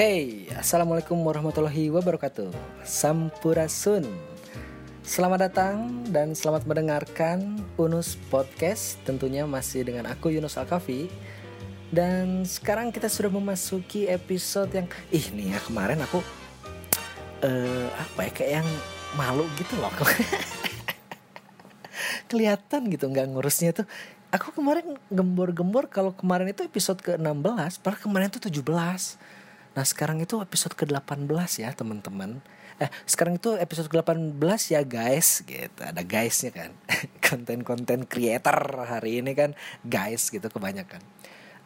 Hey, Assalamualaikum warahmatullahi wabarakatuh. Sampurasun. Selamat datang dan selamat mendengarkan Unus Podcast Tentunya masih dengan aku Yunus Alkafi. Dan sekarang kita sudah memasuki episode yang Ih nih ya kemarin aku uh, Apa ya kayak yang malu gitu loh. Kelihatan gitu nggak ngurusnya tuh. Aku kemarin gembor-gembor kalau kemarin itu episode ke-16 Padahal kemarin itu 17 Nah sekarang itu episode ke-18 ya teman-teman. Eh sekarang itu episode ke-18 ya guys. Gitu Ada guysnya kan. Konten-konten creator hari ini kan guys gitu kebanyakan.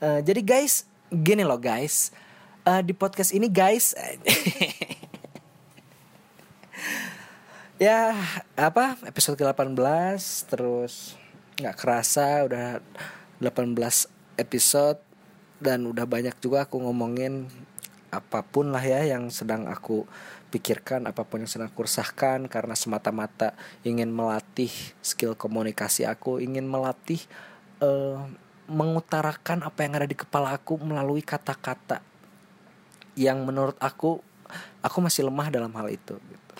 Uh, Jadi guys gini loh guys. Uh, Di podcast ini guys Ya apa episode ke-18 terus nggak kerasa udah 18 episode dan udah banyak juga aku ngomongin apa pun lah ya yang sedang aku pikirkan apa pun yang sedang aku resahkan karena semata-mata ingin melatih skill komunikasi aku ingin melatih uh, mengutarakan apa yang ada di kepala aku melalui kata-kata yang menurut aku aku masih lemah dalam hal itu gitu.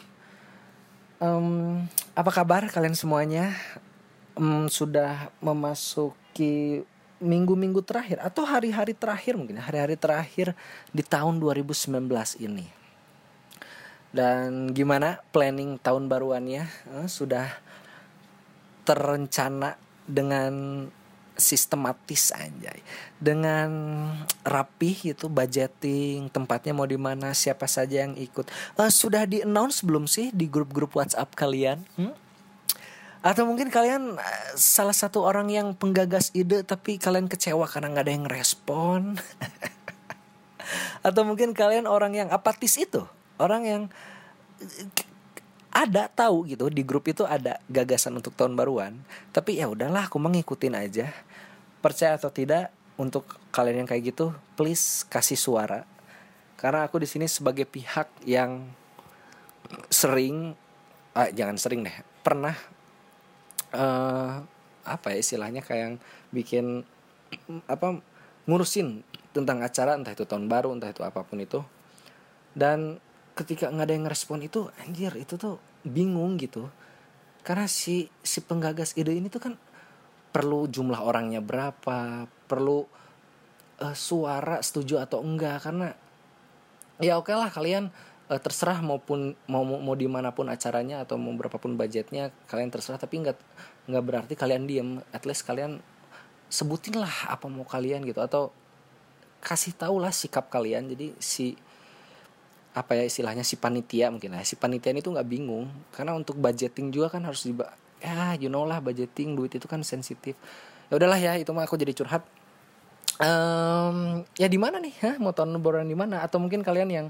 um, apa kabar kalian semuanya um, sudah memasuki minggu-minggu terakhir atau hari-hari terakhir mungkin hari-hari terakhir di tahun 2019 ini. Dan gimana planning tahun baruannya? Eh, sudah terencana dengan sistematis anjay dengan rapih gitu budgeting tempatnya mau di mana siapa saja yang ikut uh, sudah di announce belum sih di grup-grup WhatsApp kalian hmm? Atau mungkin kalian uh, salah satu orang yang penggagas ide tapi kalian kecewa karena nggak ada yang respon. Atau mungkin kalian orang yang apatis itu, orang yang ada tahu gitu di grup itu ada gagasan untuk tahun baruan, tapi ya udahlah aku mengikutin aja. Percaya atau tidak untuk kalian yang kayak gitu, please kasih suara. Karena aku di sini sebagai pihak yang sering ah, jangan sering deh, pernah uh, apa ya istilahnya kayak yang bikin apa ngurusin tentang acara entah itu tahun baru entah itu apa pun itu. Dan ketika nggak ada yang ngerespon itu anjir itu tuh bingung gitu. Karena si si penggagas ide ini tuh kan perlu jumlah orangnya berapa perlu uh, suara setuju atau enggak. Karena ya oke okay lah kalian uh, terserah maupun mau mau, di mana pun acaranya atau mau berapapun budgetnya kalian terserah. Tapi nggak nggak berarti kalian diem. At least kalian sebutin lah apa mau kalian gitu. Atau kasih tau lah sikap kalian. Jadi si apa ya istilahnya si panitia mungkin lah. Si panitia itu nggak bingung. Karena untuk budgeting juga kan harus di ya you know lah budgeting duit itu kan sensitif. Ya udahlah ya itu mah aku jadi curhat. Um, ya di mana nih Hah? mau tahun baruan di mana? Atau mungkin kalian yang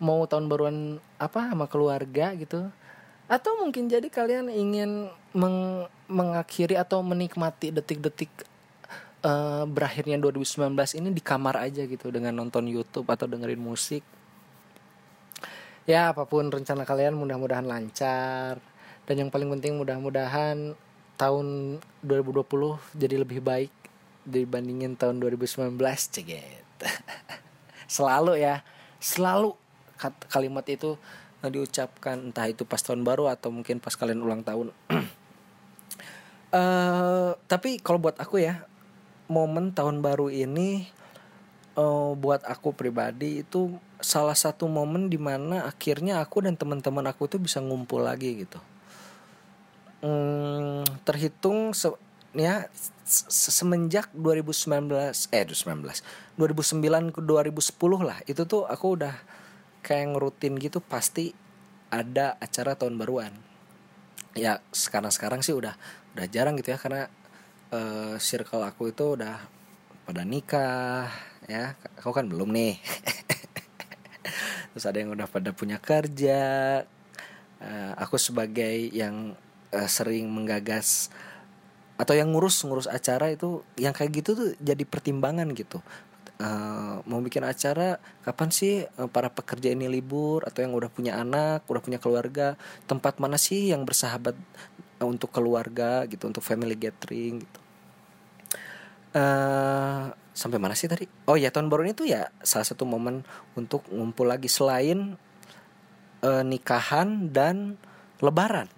mau tahun baruan apa sama keluarga gitu. Atau mungkin jadi kalian ingin meng mengakhiri atau menikmati detik-detik uh, berakhirnya 2019 ini di kamar aja gitu dengan nonton YouTube atau dengerin musik. Ya apa pun rencana kalian mudah-mudahan lancar. Dan yang paling penting mudah-mudahan tahun 2020 jadi lebih baik dibandingin tahun 2019 ceget. Selalu ya selalu kalimat itu diucapkan entah itu pas tahun baru atau mungkin pas kalian ulang tahun. uh, tapi kalau buat aku ya momen tahun baru ini uh, buat aku pribadi itu salah satu momen di mana akhirnya aku dan teman-teman aku tuh bisa ngumpul lagi gitu. Hmm, terhitung se ya semenjak 2019 eh 2019 2009 ke 2010 lah itu tuh aku udah kayak ngerutin gitu pasti ada acara tahun baruan. Ya sekarang sekarang sih udah udah jarang gitu ya karena uh, circle aku itu udah pada nikah ya. Kau kan belum nih. Terus ada yang udah pada punya kerja. Uh, aku sebagai yang uh, sering menggagas atau yang ngurus ngurus acara itu yang kayak gitu tuh jadi pertimbangan gitu uh, mau bikin acara kapan sih uh, para pekerja ini libur atau yang udah punya anak udah punya keluarga? Tempat mana sih yang bersahabat uh, untuk keluarga gitu untuk family gathering gitu? Uh, sampai mana sih tadi? Oh ya tahun baru ini tuh ya salah satu momen untuk ngumpul lagi selain uh, nikahan dan lebaran.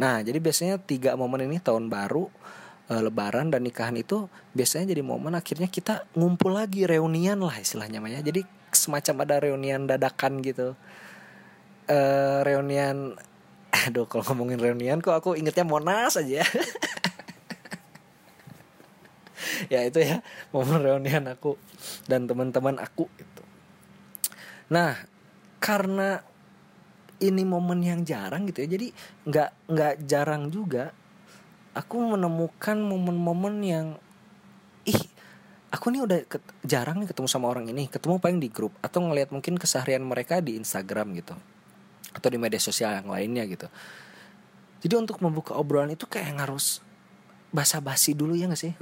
Nah jadi biasanya tiga momen ini tahun baru uh, lebaran dan nikahan itu biasanya jadi momen akhirnya kita ngumpul lagi reunian lah istilahnya Maya. Jadi semacam ada reunian dadakan gitu. Uh, reunian aduh kalau ngomongin reunian kok aku ingetnya Monas aja. Ya itu ya momen reunian aku dan teman-teman aku itu nah karena ini momen yang jarang gitu ya jadi nggak nggak jarang juga aku menemukan momen-momen yang ih aku nih udah ket, jarang nih ketemu sama orang ini ketemu paling di grup atau ngelihat mungkin keseharian mereka di Instagram gitu atau di media sosial yang lainnya gitu jadi untuk membuka obrolan itu kayak harus basa-basi dulu ya gak sih?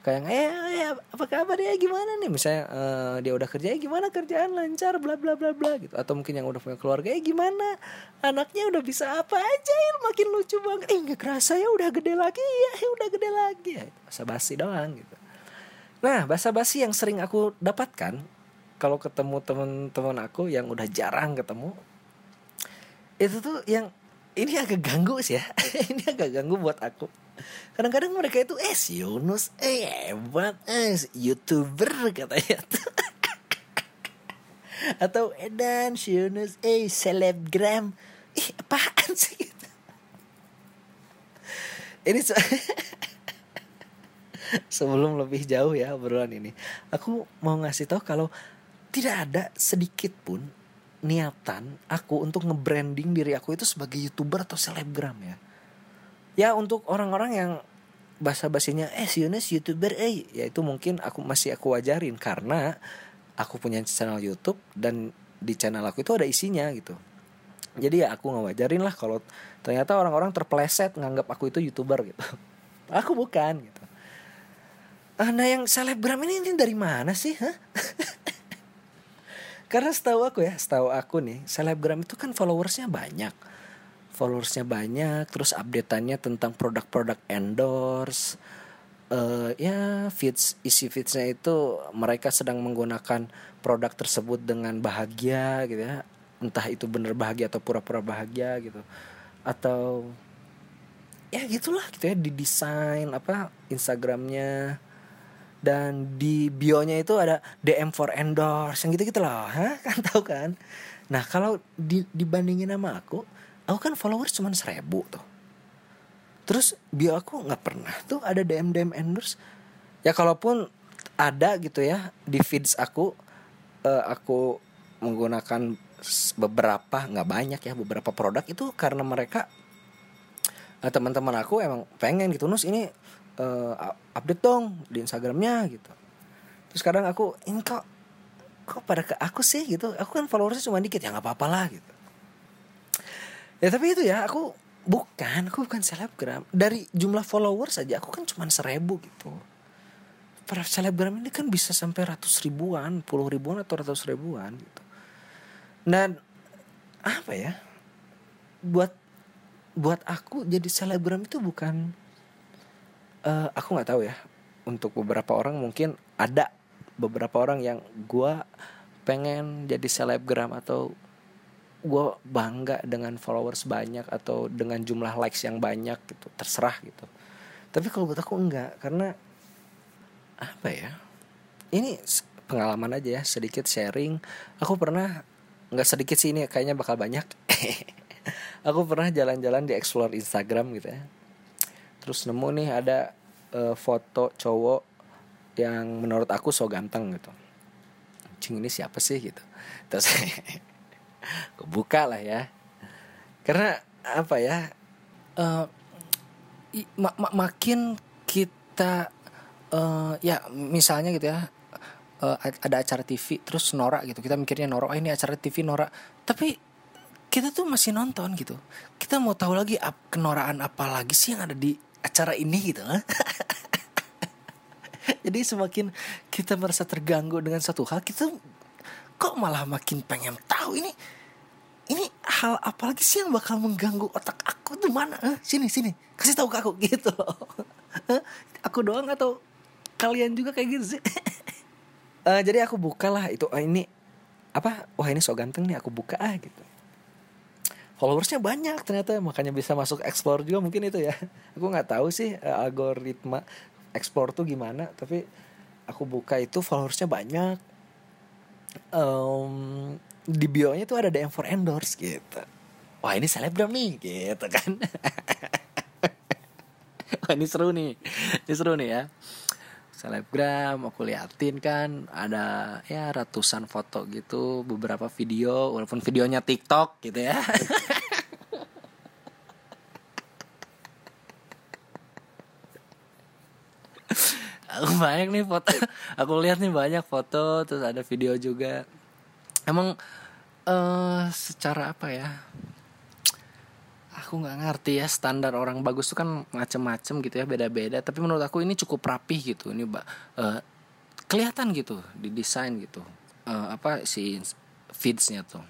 Kayak eh, eh apa kabar ya? Gimana nih? Misalnya uh, dia udah kerja ya gimana kerjaan? Lancar bla bla bla bla gitu. Atau mungkin yang udah punya keluarga ya gimana? Anaknya udah bisa apa aja ya? Makin lucu banget. Eh nggak kerasa ya udah gede lagi. Ya, ya udah gede lagi. Ya basa basi doang gitu. Nah basa basi yang sering aku dapatkan kalau ketemu teman-teman aku yang udah jarang ketemu itu tuh yang ini agak ganggu sih ya. Ini agak ganggu buat aku kadang-kadang mereka itu eh si Yunus eh hebat eh youtuber katanya. Tuh atau Edan si Yunus eh selebgram. Ih apaan sih? Ini se sebelum lebih jauh ya obrolan ini aku mau ngasih tahu kalau tidak ada sedikit pun niatan aku untuk nge-branding diri aku itu sebagai youtuber atau selebgram ya ya untuk orang-orang yang bahasa basinya eh si Yunus youtuber eh. Ya itu mungkin aku masih aku wajarin karena aku punya channel YouTube dan di channel aku itu ada isinya gitu. Jadi ya aku wajarin lah kalau ternyata orang-orang terpeleset nganggap aku itu youtuber gitu. Aku bukan gitu. Ah, nah yang selebgram ini, ini dari mana sih Hah? karena setahu aku ya setahu aku nih selebgram itu kan followersnya banyak followersnya banyak terus updateannya tentang produk-produk endorse. Uh, ya feeds isi feedsnya itu mereka sedang menggunakan produk tersebut dengan bahagia gitu ya. Entah itu bener bahagia atau pura-pura bahagia gitu. Atau ya gitulah gitu ya di desain apa Instagramnya. Dan di bionya itu ada DM for endorse yang gitu gitu loh Hah? kan tahu kan? Nah kalau di, dibandingin sama aku aku kan followers cuma seribu tuh. Terus bio aku nggak pernah tuh ada DM DM endorse. Ya kalaupun ada gitu ya di feeds aku uh, aku menggunakan beberapa nggak banyak ya beberapa produk itu karena mereka uh, teman-teman aku emang pengen gitu nus ini uh, update dong di Instagramnya gitu. Terus kadang aku ini kok kok pada ke aku sih? gitu. Aku kan followersnya cuma dikit ya nggak apa-apa lah gitu ya tapi itu ya aku bukan aku bukan selebgram. Dari jumlah followers saja aku kan cuma seribu gitu. Para selebgram ini kan bisa sampai ratus ribuan puluh ribuan atau ratus ribuan gitu. Dan apa ya buat buat aku jadi selebgram itu bukan uh, aku nggak tahu ya. Untuk beberapa orang mungkin ada beberapa orang yang gue pengen jadi selebgram atau gue bangga dengan followers banyak atau dengan jumlah likes yang banyak gitu terserah gitu. Tapi kalau buat aku enggak karena apa ya? Ini pengalaman aja ya sedikit sharing. Aku pernah nggak sedikit sih ini kayaknya bakal banyak. Aku pernah jalan-jalan di explore Instagram gitu ya. Terus nemu nih ada uh, foto cowok yang menurut aku so ganteng gitu. Cing ini siapa sih gitu? Terus kebuka lah ya. Karena apa ya? Uh, mak mak makin kita uh, ya misalnya gitu ya uh, ada acara TV terus norak gitu. Kita mikirnya norak oh ini acara TV norak tapi kita tuh masih nonton gitu. Kita mau tahu lagi ap, kenoraan apa lagi sih yang ada di acara ini gitu jadi semakin kita merasa terganggu dengan satu hal kita kok malah makin pengen tahu ini? Ini hal apa lagi sih yang bakal mengganggu otak aku tuh mana? Eh, sini sini. Kasih tahu ke aku gitu loh. Aku doang atau kalian juga kayak gitu sih? Uh, jadi aku buka lah itu. Oh, ini apa? Wah ini so ganteng nih aku buka ah gitu. Followersnya banyak ternyata makanya bisa masuk explore juga mungkin itu ya. Aku nggak tahu sih uh, algoritma explore tuh gimana tapi aku buka itu followersnya banyak um, di bio nya tuh ada DM for endorse gitu. Wah ini selebgram nih gitu kan. Wah ini seru nih. Ini seru nih ya. Selebgram aku liatin kan ada ya ratusan foto gitu beberapa video walaupun videonya TikTok gitu ya aku banyak nih foto. Aku lihat nih banyak foto terus ada video juga. Emang uh, secara apa ya? Aku nggak ngerti ya standar orang bagus itu kan macem-macem gitu ya beda-beda. Tapi menurut aku ini cukup rapih gitu ini uh, kelihatan gitu di desain gitu. Uh, apa si feedsnya tuh.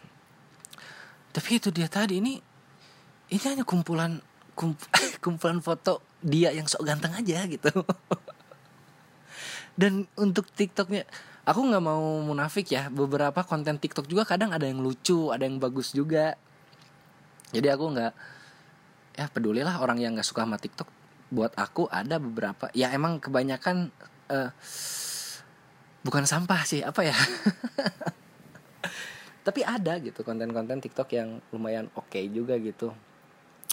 Tapi itu dia tadi ini ini hanya kumpulan kump, kumpulan foto dia yang sok ganteng aja gitu dan untuk tiktoknya aku nggak mau munafik ya. Beberapa konten tiktok juga kadang ada yang lucu ada yang bagus juga. Jadi aku nggak ya pedulilah orang yang nggak suka sama TikTok. Buat aku ada beberapa ya emang kebanyakan uh, bukan sampah sih apa ya? Tapi ada gitu konten-konten TikTok yang lumayan oke okay juga gitu.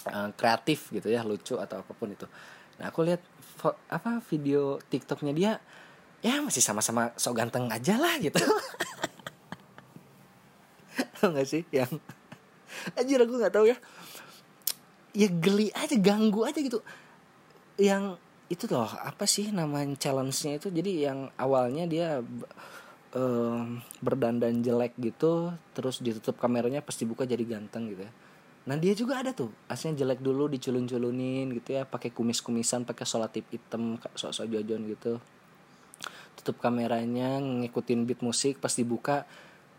Uh, kreatif gitu ya lucu atau apa pun itu. Nah aku lihat apa video TikToknya dia ya masih sama-sama so ganteng aja lah gitu. Nggak sih yang anjir aku nggak tahu ya. Ya geli aja ganggu aja gitu. Yang itu loh apa sih namanya challenge-nya itu? Jadi yang awalnya dia um, berdandan jelek gitu terus ditutup kameranya pasti buka jadi ganteng gitu ya. Nah dia juga ada tuh aslinya jelek dulu diculun-culunin gitu ya pakai kumis-kumisan pakai solatip hitam sok-sok jojon gitu tutup kameranya ngikutin beat musik pas dibuka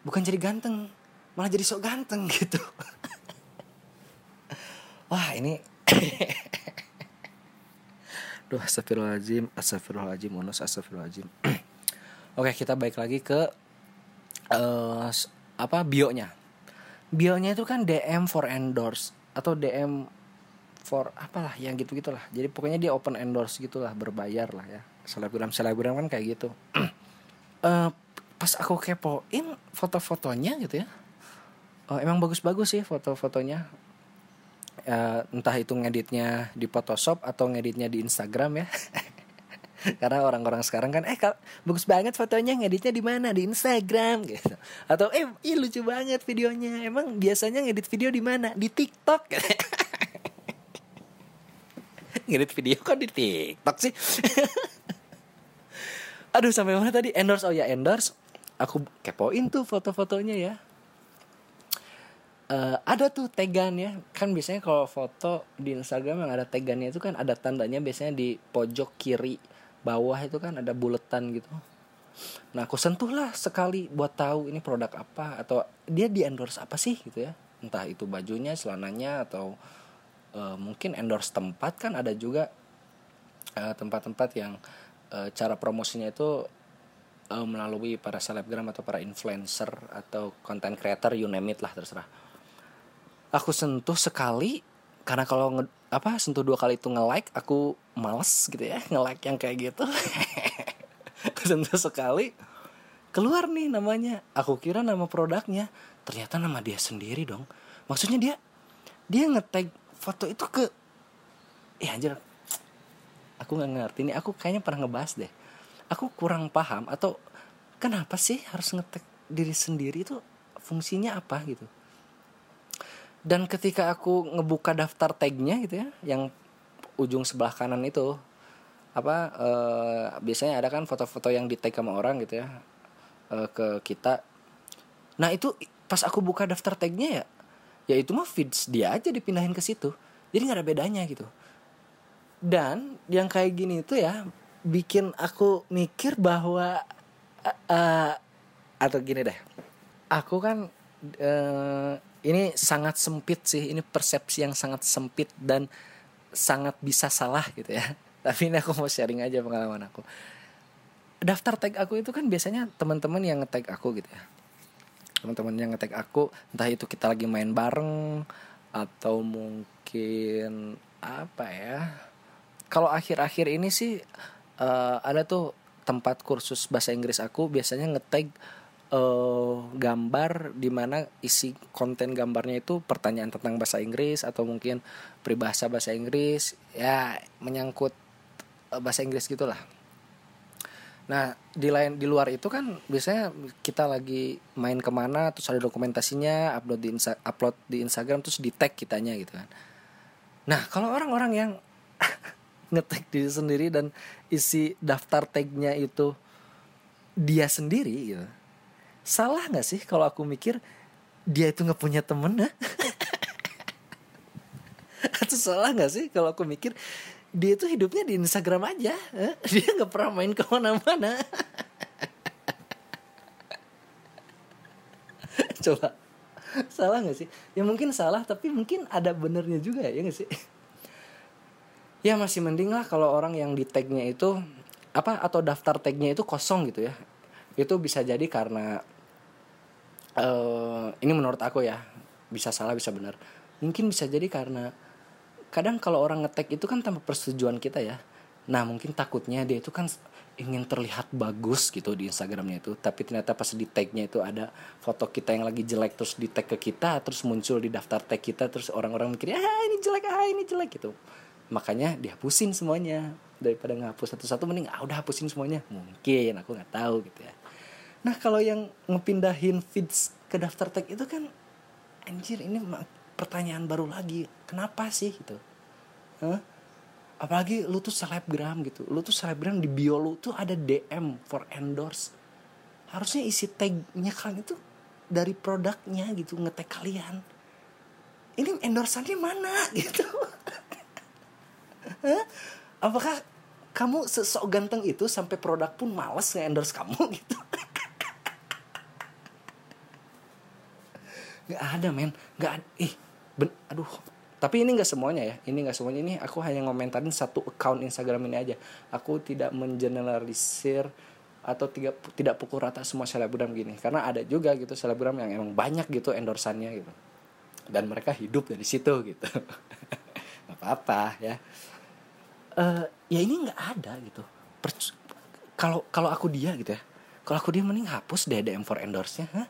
bukan jadi ganteng malah jadi sok ganteng gitu wah ini Duh, astagfirullahaladzim, astagfirullahaladzim, unus, astagfirullahaladzim. Oke, kita baik lagi ke uh, apa bionya. Bionya itu kan DM for endorse atau DM for apalah yang gitu gitulah. Jadi pokoknya dia open endorse gitulah, berbayar lah ya. Selebgram selebgram kan kayak gitu. uh, pas aku kepoin foto-fotonya gitu ya. Uh, emang bagus-bagus sih foto-fotonya. Uh, entah itu ngeditnya di Photoshop atau ngeditnya di Instagram ya. Karena orang-orang sekarang kan eh kal bagus banget fotonya ngeditnya di mana? Di Instagram gitu. Atau eh ih, lucu banget videonya. Emang biasanya ngedit video di mana? Di TikTok. Ngedit video kok di TikTok sih aduh sampai mana tadi? Endorse oh ya endorse. Aku kepoin tuh foto-fotonya ya. Uh, ada tuh tegannya. Kan biasanya kalau foto di Instagram yang ada tegannya itu kan ada tandanya biasanya di pojok kiri bawah itu kan ada buletan gitu. Nah aku sentuh lah sekali buat tahu ini produk apa atau dia di endorse apa sih gitu ya. Entah itu bajunya celananya atau uh, mungkin endorse tempat kan ada juga eh, tempat-tempat uh, yang uh, cara promosinya itu uh, melalui para selebgram atau para influencer atau content creator you name it lah terserah. Aku sentuh sekali karena kalau nge, apa sentuh dua kali itu nge like aku males gitu ya nge like yang kayak gitu. Aku sentuh sekali keluar nih namanya. Aku kira nama produknya. Ternyata nama dia sendiri dong. Maksudnya dia dia ngetag foto itu ke ya anjir aku nggak ngerti nih aku kayaknya pernah ngebahas deh. Aku kurang paham atau kenapa sih harus ngetag diri sendiri itu fungsinya apa gitu? Dan ketika aku ngebuka daftar tagnya gitu ya yang ujung sebelah kanan itu apa uh, biasanya ada kan foto-foto yang di tag sama orang gitu ya uh, ke kita. Nah itu pas aku buka daftar tagnya ya ya itu mah feeds dia aja dipindahin ke situ. Jadi nggak ada bedanya gitu dan yang kayak gini itu ya bikin aku mikir bahwa uh, atau gini deh. Aku kan uh, ini sangat sempit sih ini persepsi yang sangat sempit dan sangat bisa salah gitu ya. Tapi ini aku mau sharing aja pengalaman aku. Daftar tag aku itu kan biasanya teman-teman yang nge-tag aku gitu ya. Teman-teman yang nge-tag aku entah itu kita lagi main bareng atau mungkin apa ya kalau akhir-akhir ini sih uh, ada tuh tempat kursus bahasa Inggris aku biasanya nge-tag uh, gambar di mana isi konten gambarnya itu pertanyaan tentang bahasa Inggris atau mungkin peribahasa bahasa Inggris ya menyangkut uh, bahasa Inggris gitulah. Nah di lain di luar itu kan biasanya kita lagi main ke mana terus ada dokumentasinya upload di insta, upload di Instagram terus di tag kitanya gitu kan. Nah kalau orang-orang yang ngetek diri sendiri dan isi daftar tagnya itu dia sendiri gitu. Salah nggak sih kalau aku mikir dia itu nggak punya temen ya atau salah nggak sih kalau aku mikir dia itu hidupnya di Instagram aja dia nggak pernah main ke mana-mana. Coba. Salah nggak sih? Ya mungkin salah tapi mungkin ada benernya juga ya nggak sih ya masih mending lah kalau orang yang di tagnya itu apa atau daftar tagnya itu kosong gitu ya. Itu bisa jadi karena uh, ini menurut aku ya bisa salah bisa benar. Mungkin bisa jadi karena kadang kalau orang ngetek itu kan tanpa persetujuan kita ya. Nah mungkin takutnya dia itu kan ingin terlihat bagus gitu di Instagramnya itu. Tapi ternyata pas di tagnya itu ada foto kita yang lagi jelek terus di tag ke kita terus muncul di daftar tag kita terus orang-orang mikir ah ini jelek ah ini jelek gitu makanya dihapusin semuanya daripada ngapus satu-satu mending ah udah hapusin semuanya mungkin aku nggak tahu gitu ya Nah kalau yang ngepindahin feeds ke daftar tag itu kan anjir ini pertanyaan baru lagi. Kenapa sih gitu? Huh? Apalagi lu tuh selebgram gitu. Lu tuh selebgram di bio lu tuh ada DM for endorse. Harusnya isi tagnya kalian itu dari produknya gitu ngetag kalian. Ini endorsannya mana gitu? Apakah kamu sesok ganteng itu sampai produk pun males nge-endorse kamu gitu? nggak ada men. Nggak ada ih ben, aduh. Tapi ini nggak semuanya ya. Ini nggak semuanya. Ini aku hanya ngomentarin satu account Instagram ini aja. Aku tidak mengeneralisir atau tidak tidak pukul rata semua selebgram gini. Karena ada juga gitu selebgram yang emang banyak gitu endorsannya gitu. Dan mereka hidup dari situ gitu. Apa apa ya uh, ya ini nggak ada gitu. Kalau kalau aku dia gitu ya. Kalau aku dia mending hapus deh DM for endorse nya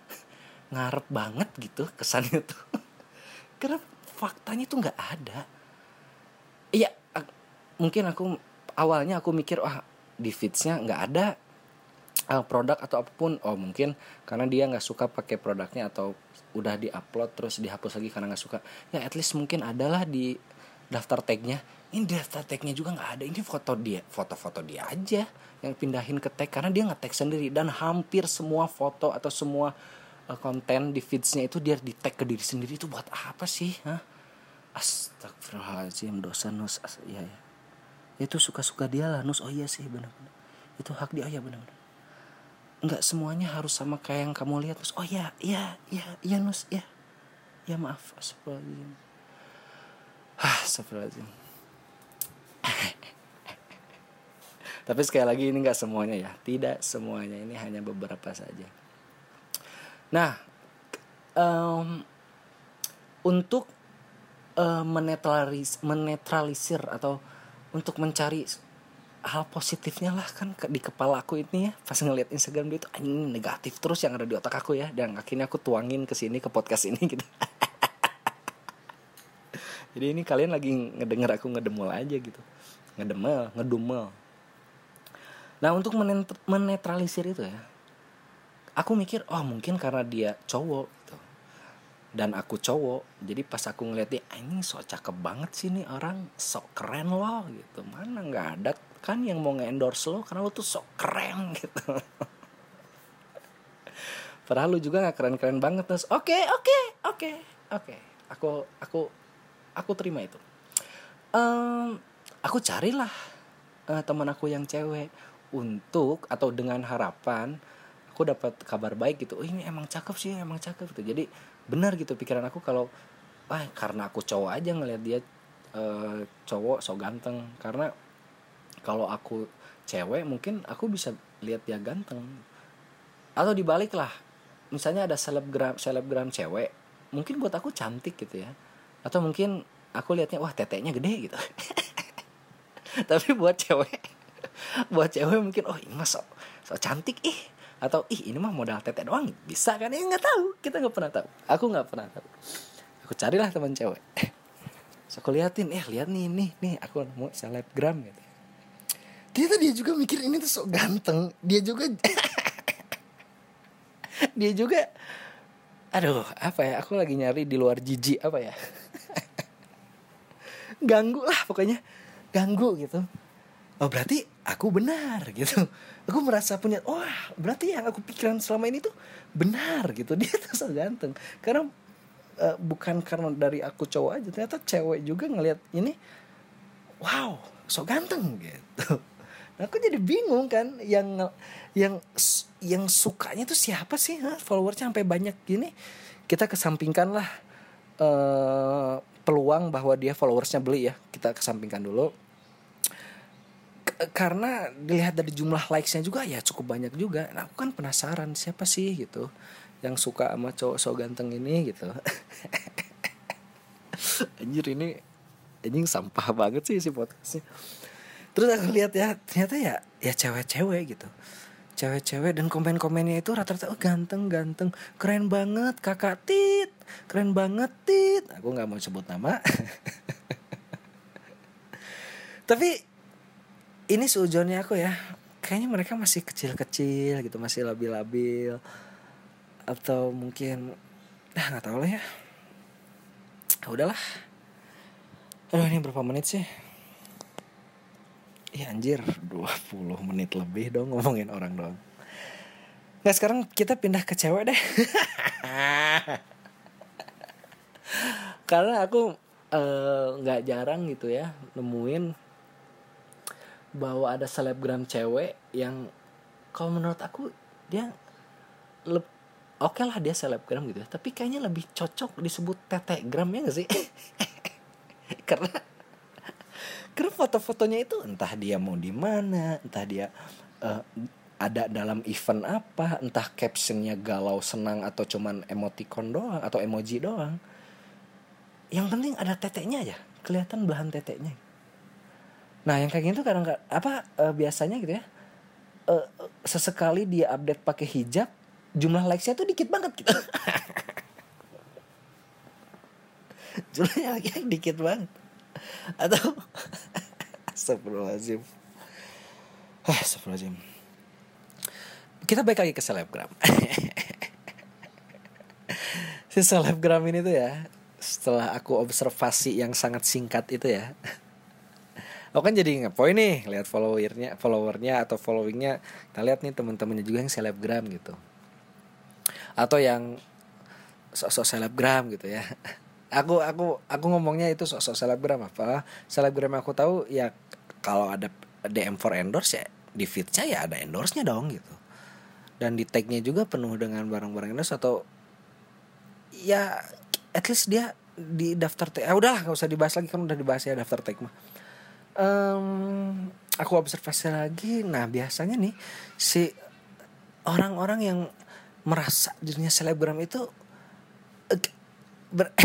ngarep banget gitu kesannya tuh. Karena faktanya tuh nggak ada. Iya mungkin aku awalnya aku mikir wah di feedsnya nggak ada uh, produk atau apa pun oh mungkin karena dia nggak suka pakai produknya atau udah diupload terus dihapus lagi karena nggak suka. Ya at least mungkin adalah di daftar tagnya ini daftar tagnya juga nggak ada. Ini foto dia foto-foto dia aja yang pindahin ke tag karena dia tag sendiri. Dan hampir semua foto atau semua uh, konten di feedsnya itu dia di tag ke diri sendiri. Itu buat apa sih? Hah? Astagfirullahaladzim dosa nus. As ya, ya itu suka-suka dia lah nus. Oh iya sih benar-benar. Itu hak dia. Oh iya benar-benar. Nggak semuanya harus sama kayak yang kamu lihat nus. Oh iya iya iya iya nus. Ya ya maaf. Astagfirullahaladzim. Ah astagfirullahaladzim tapi sekali lagi ini nggak semuanya ya. Tidak semuanya. Ini hanya beberapa saja. Nah, um, untuk uh, menetralis, menetralisir atau untuk mencari hal positifnya lah kan di kepala aku ini ya. Pas ngeliat Instagram dia itu anjing negatif terus yang ada di otak aku ya. Dan akhirnya aku tuangin ke sini ke podcast ini gitu jadi ini kalian lagi ngedenger aku ngedemel aja gitu. Ngedemel ngedumel. Nah untuk menetralisir itu ya aku mikir oh mungkin karena dia cowok gitu. Dan aku cowok jadi pas aku ngeliat dia ini sok cakep banget sih nih orang sok keren loh gitu. Mana nggak ada kan yang mau nge-endorse lo karena lo tuh sok keren gitu. Padahal lu juga nggak keren-keren banget terus oke oke oke oke. Aku aku aku terima itu. Um, aku carilah uh, teman aku yang cewek untuk atau dengan harapan aku dapat kabar baik gitu. Oh ini emang cakep sih emang cakep gitu. Jadi benar gitu pikiran aku kalau ah karena aku cowok aja ngeliat dia uh, cowok so ganteng. Karena kalau aku cewek mungkin aku bisa lihat dia ganteng. Atau dibalik lah misalnya ada selebgram selebgram cewek mungkin buat aku cantik gitu ya atau mungkin aku lihatnya wah teteknya gede gitu. Tapi buat cewek buat cewek mungkin oh ini mah so, so cantik ih. Atau ih ini mah modal tete doang. Bisa kan? Ya nggak tahu. Kita nggak pernah tahu. Aku nggak pernah tahu. Aku carilah teman cewek. So aku liatin eh lihat nih nih nih aku nemu selebgram gitu. Ternyata dia juga mikir ini tuh sok ganteng. Dia juga dia juga aduh apa ya aku lagi nyari di luar jijik apa ya ganggu lah pokoknya. Ganggu gitu. Oh berarti aku benar gitu. Aku merasa punya wah berarti yang aku pikiran selama ini tuh benar gitu. Dia tuh so ganteng. Karena uh, bukan karena dari aku cowok aja ternyata cewek juga ngelihat ini wow so ganteng gitu. Nah, aku jadi bingung kan yang yang yang sukanya tuh siapa sih ha? followersnya sampai banyak gini kita kesampingkan lah uh, peluang bahwa dia followersnya beli ya. Kita kesampingkan dulu. K karena dilihat dari jumlah likesnya juga ya cukup banyak juga. Nah, aku kan penasaran siapa sih gitu yang suka sama cowok so ganteng ini gitu. Anjir ini anjing sampah banget sih si podcastnya. Terus aku lihat ya ternyata ya ya cewek-cewek gitu. Cewek-cewek dan komen-komennya itu rata-rata oh, ganteng ganteng keren banget kakak tit keren banget tit. Aku nggak mau sebut nama. Tapi ini seujonnya aku ya kayaknya mereka masih kecil-kecil gitu masih labil-labil. Atau mungkin ah nggak tahu lah ya. Udahlah. Aduh ini berapa menit sih? Ya anjir 20 menit lebih dong ngomongin orang dong Nah sekarang kita pindah ke cewek deh Karena aku nggak uh, jarang gitu ya Nemuin Bahwa ada selebgram cewek yang Kalau menurut aku dia Oke okay lah dia selebgram gitu ya Tapi kayaknya lebih cocok disebut tetegram ya gak sih? Karena karena foto-fotonya itu entah dia mau di mana entah dia uh, ada dalam event apa entah captionnya galau senang atau cuman emoticon doang atau emoji doang yang penting ada teteknya aja. Kelihatan belahan teteknya. Nah yang kayak gitu kadang kadang apa uh, biasanya gitu ya uh, sesekali dia update pakai hijab jumlah likesnya tuh dikit banget gitu. Jumlahnya dikit banget. Atau Astagfirullahaladzim. Astagfirullahaladzim. Kita balik lagi ke selebgram. Si selebgram ini tuh ya Setelah aku observasi yang sangat singkat itu ya. Aku kan jadi ngepoin nih lihat followernya, followernya atau followingnya. Kita lihat nih teman-temannya juga yang selebgram gitu, atau yang sosok selebgram gitu ya. Aku aku aku ngomongnya itu sosok selebgram apa? Selebgram aku tahu ya kalau ada DM for endorse ya di feednya ya ada endorse-nya dong gitu. Dan di tagnya juga penuh dengan barang-barang endorse atau ya at least dia di daftar tag ah udahlah nggak usah dibahas lagi kan udah dibahas ya daftar tag mah um, aku observasi lagi. Nah biasanya nih si orang-orang yang merasa dirinya selebgram itu ber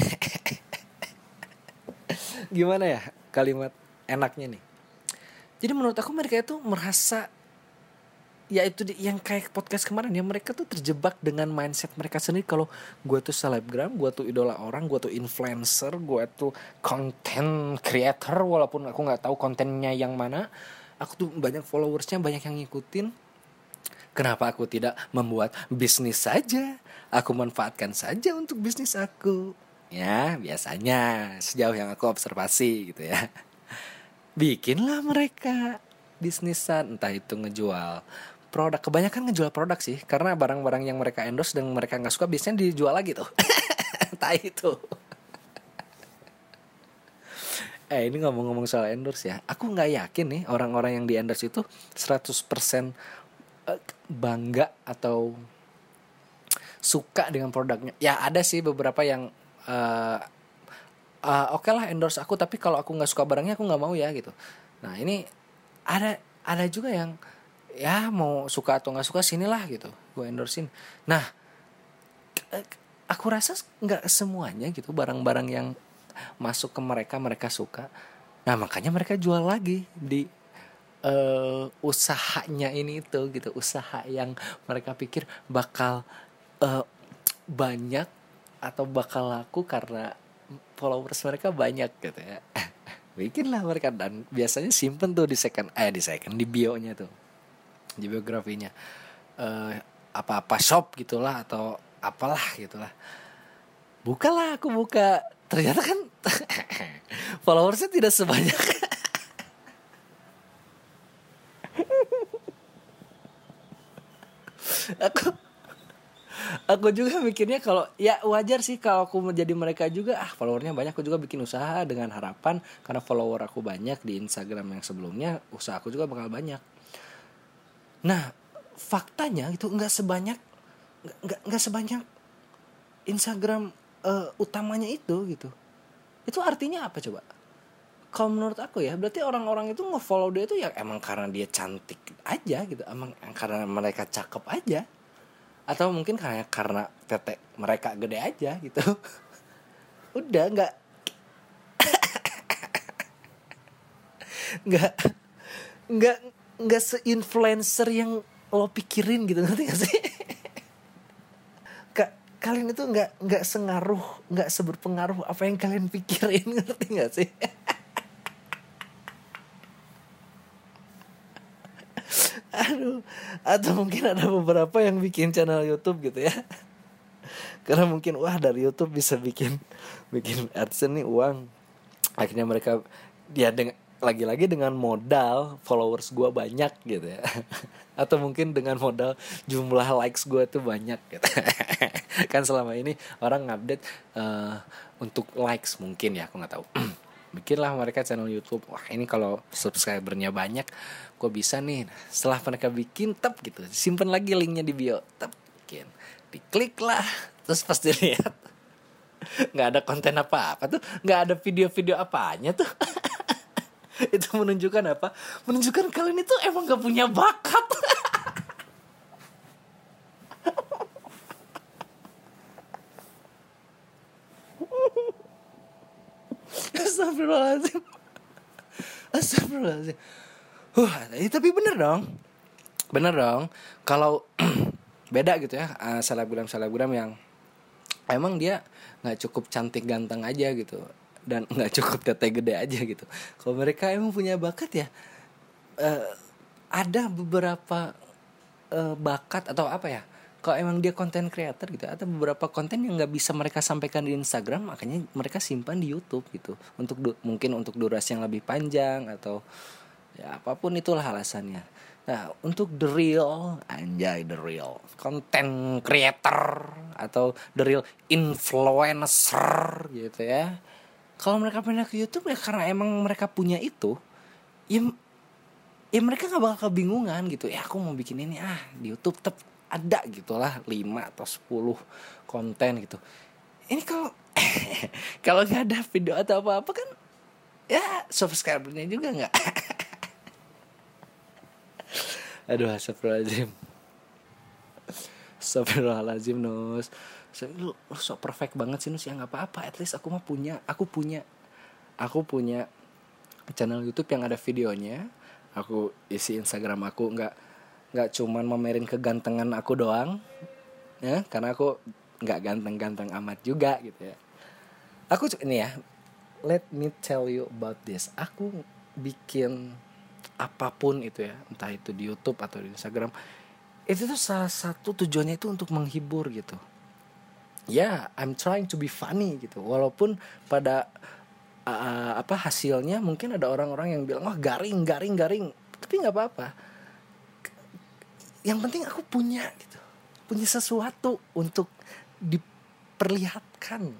gimana ya kalimat enaknya nih? Jadi menurut aku mereka itu merasa ya itu yang kayak podcast kemarin ya mereka tuh terjebak dengan mindset mereka sendiri. Kalau gue tuh selebgram gue tuh idola orang gue tuh influencer gue tuh content creator walaupun aku nggak tahu kontennya yang mana aku tuh banyak followersnya banyak yang ngikutin. Kenapa aku tidak membuat bisnis saja? Aku manfaatkan saja untuk bisnis aku. Ya biasanya sejauh yang aku observasi gitu ya. Bikinlah mereka bisnisan entah itu ngejual produk kebanyakan ngejual produk sih karena barang-barang yang mereka endorse dan mereka nggak suka biasanya dijual lagi tuh entah itu eh ini ngomong-ngomong soal endorse ya aku nggak yakin nih orang-orang yang di endorse itu 100% eh, bangga atau suka dengan produknya. Ya ada sih beberapa yang uh, uh, oke okay lah endorse aku tapi kalau aku nggak suka barangnya aku nggak mau ya gitu. Nah ini ada ada juga yang ya mau suka atau nggak suka sinilah gitu. Gue endorsein. Nah k- aku rasa nggak semuanya gitu barang-barang yang masuk ke mereka mereka suka. Nah makanya mereka jual lagi di eh, usahanya ini itu gitu usaha yang mereka pikir bakal eh, banyak atau bakal laku karena followers mereka banyak gitu ya. Bikinlah mereka dan biasanya simpen tuh di second eh di second di bio nya tuh di biografinya. Eh apa-apa shop gitulah atau apalah gitulah. Bukalah aku buka. Ternyata kan followersnya tidak sebanyak. Aku aku juga mikirnya kalau ya wajar sih kalau aku menjadi mereka juga. Ah followernya banyak. Aku juga bikin usaha dengan harapan karena follower aku banyak di Instagram yang sebelumnya usaha aku juga bakal banyak nah faktanya itu nggak sebanyak nggak- nggak sebanyak Instagram eh, utamanya itu gitu. Itu artinya apa coba? Kalau menurut aku ya berarti orang-orang itu nge-follow dia itu ya emang karena dia cantik aja gitu emang karena mereka cakep aja. Atau mungkin kayak karena tete mereka gede aja gitu. Udah nggak. Nggak nggak nggak se-influencer yang lo pikirin gitu ngerti gak sih? Ka- kalian itu nggak nggak sengaruh nggak seberpengaruh apa yang kalian pikirin ngerti gak sih? Aduh atau mungkin ada beberapa yang bikin channel YouTube gitu ya. Karena mungkin wah dari YouTube bisa bikin bikin AdSense nih uang. Akhirnya mereka dia dengan lagi-lagi dengan modal followers gua banyak gitu ya. Atau mungkin dengan modal jumlah likes gua tuh banyak gitu. Kan selama ini orang ngupdate eh, untuk likes mungkin ya aku nggak tahu. Bikinlah mereka channel YouTube. Wah ini kalau subscribernya banyak gue bisa nih? Setelah mereka bikin tep gitu. Simpen lagi linknya di bio tep bikin. Diklik lah terus pas dilihat nggak ada konten apa apa tuh. Nggak ada video-video apanya tuh itu menunjukkan apa? Menunjukkan kalian itu emang gak punya bakat. Astagfirullahaladzim. Astagfirullahaladzim. Huh, eh, tapi bener dong. Bener dong. Kalau beda gitu ya eh, Selebgram-selebgram yang Emang dia nggak cukup cantik ganteng aja gitu Dan nggak cukup tete gede aja gitu. Kalau mereka emang punya bakat ya eh, Ada beberapa eh, bakat atau apa ya kalau emang dia konten creator gitu atau beberapa konten yang nggak bisa mereka sampaikan di Instagram makanya mereka simpan di YouTube gitu. Untuk mungkin untuk durasi yang lebih panjang atau ya apa pun itulah alasannya. Nah untuk the real anjay the real konten creator atau the real influencer gitu ya kalau mereka pindah ke YouTube ya karena emang mereka punya itu ya ya mereka nggak bakal kebingungan gitu. Ya aku mau bikin ini ah di YouTube tetap ada gitulah 5 atau 10 konten gitu. Ini kalau kalau nggak ada video atau apa apa kan ya subscribernya juga nggak. Aduh astagfirullahaladzim. Astagfirullahaladzim Nus so, lu, lu sok perfect banget sih Nus ya nggak apa-apa. At least aku mah punya aku punya aku punya channel YouTube yang ada videonya. Aku isi Instagram aku nggak nggak cuman mamerin kegantengan aku doang ya. Karena aku nggak ganteng-ganteng amat juga gitu ya. Aku ini ya let me tell you about this. Aku bikin apa pun itu ya entah itu di YouTube atau di Instagram itu tuh salah satu tujuannya itu untuk menghibur gitu ya I'm trying to be funny gitu. Walaupun pada uh, apa hasilnya mungkin ada orang-orang yang bilang wah garing garing garing. Tapi nggak apa-apa. Yang penting aku punya gitu. Punya sesuatu untuk diperlihatkan.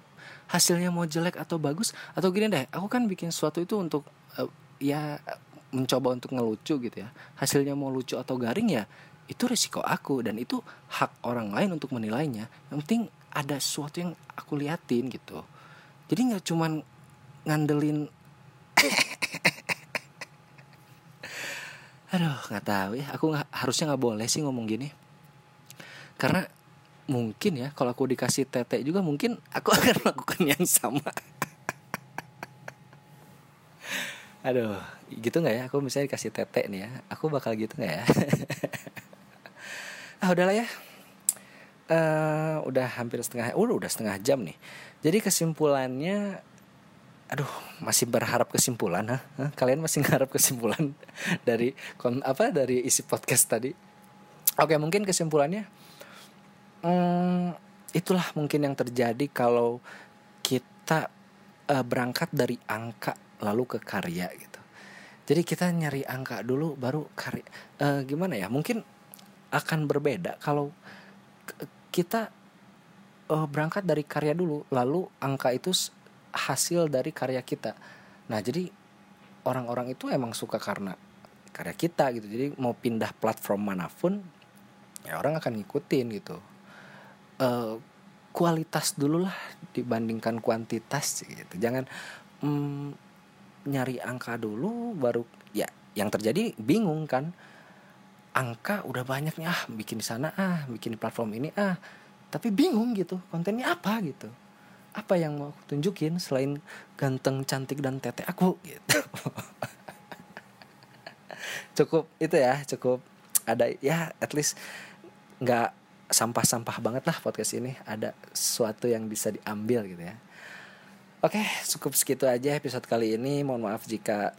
Hasilnya mau jelek atau bagus atau gini deh aku kan bikin sesuatu itu untuk eh, ya mencoba untuk ngelucu gitu ya. Hasilnya mau lucu atau garing ya itu risiko aku. Dan itu hak orang lain untuk menilainya. Yang penting ada sesuatu yang aku liatin gitu. Jadi nggak cuman ngandelin aduh nggak tahu ya. Aku nggak harusnya nggak boleh sih ngomong gini. Karena mungkin ya kalau aku dikasih tete juga mungkin aku akan melakukan yang sama. Aduh gitu nggak ya? Aku misalnya dikasih tete nih ya aku bakal gitu nggak ya? Ah udahlah ya Eh udah hampir setengah udah udah setengah jam nih jadi kesimpulannya aduh masih berharap kesimpulan ha? Hah? kalian masih ngarap kesimpulan dari kon apa dari isi podcast tadi oke mungkin kesimpulannya hmm, itulah mungkin yang terjadi kalau kita eh, berangkat dari angka lalu ke karya gitu jadi kita nyari angka dulu baru karya Eh, gimana ya mungkin akan berbeda kalau kita eh, berangkat dari karya dulu lalu angka itu hasil dari karya kita. Nah jadi orang-orang itu emang suka karena karya kita gitu. Jadi mau pindah platform mana pun ya orang akan ngikutin gitu. Eh, kualitas dulu lah dibandingkan kuantitas gitu. Jangan mm, nyari angka dulu baru ya yang terjadi bingung kan angka udah banyak nih ah bikin di sana ah bikin di platform ini ah. Tapi bingung gitu kontennya apa gitu. Apa yang mau aku tunjukin selain ganteng cantik dan tete aku gitu. Cukup itu ya cukup ada ya at least nggak sampah-sampah banget lah podcast ini. Ada sesuatu yang bisa diambil gitu ya. Oke, cukup segitu aja episode kali ini. Mohon maaf jika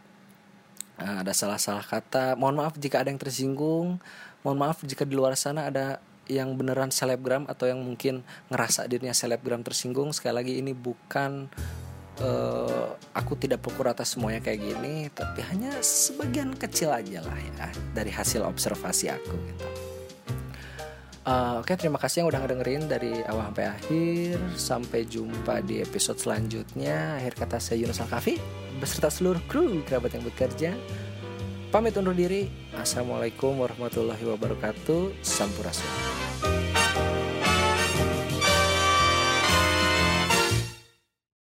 ada salah-salah kata. Mohon maaf jika ada yang tersinggung. Mohon maaf jika di luar sana ada yang beneran selebgram atau yang mungkin ngerasa dirinya selebgram tersinggung. Sekali lagi ini bukan uh, aku tidak pukul rata semuanya kayak gini, tapi hanya sebagian kecil aja lah ya dari hasil observasi aku gitu. Uh, Oke, terima kasih yang udah ngedengerin dari awal sampai akhir. Sampai jumpa di episode selanjutnya. Akhir kata saya Yunus Al-Kafi beserta seluruh kru kerabat yang bekerja. Pamit undur diri. Assalamualaikum warahmatullahi wabarakatuh. Sampurasun.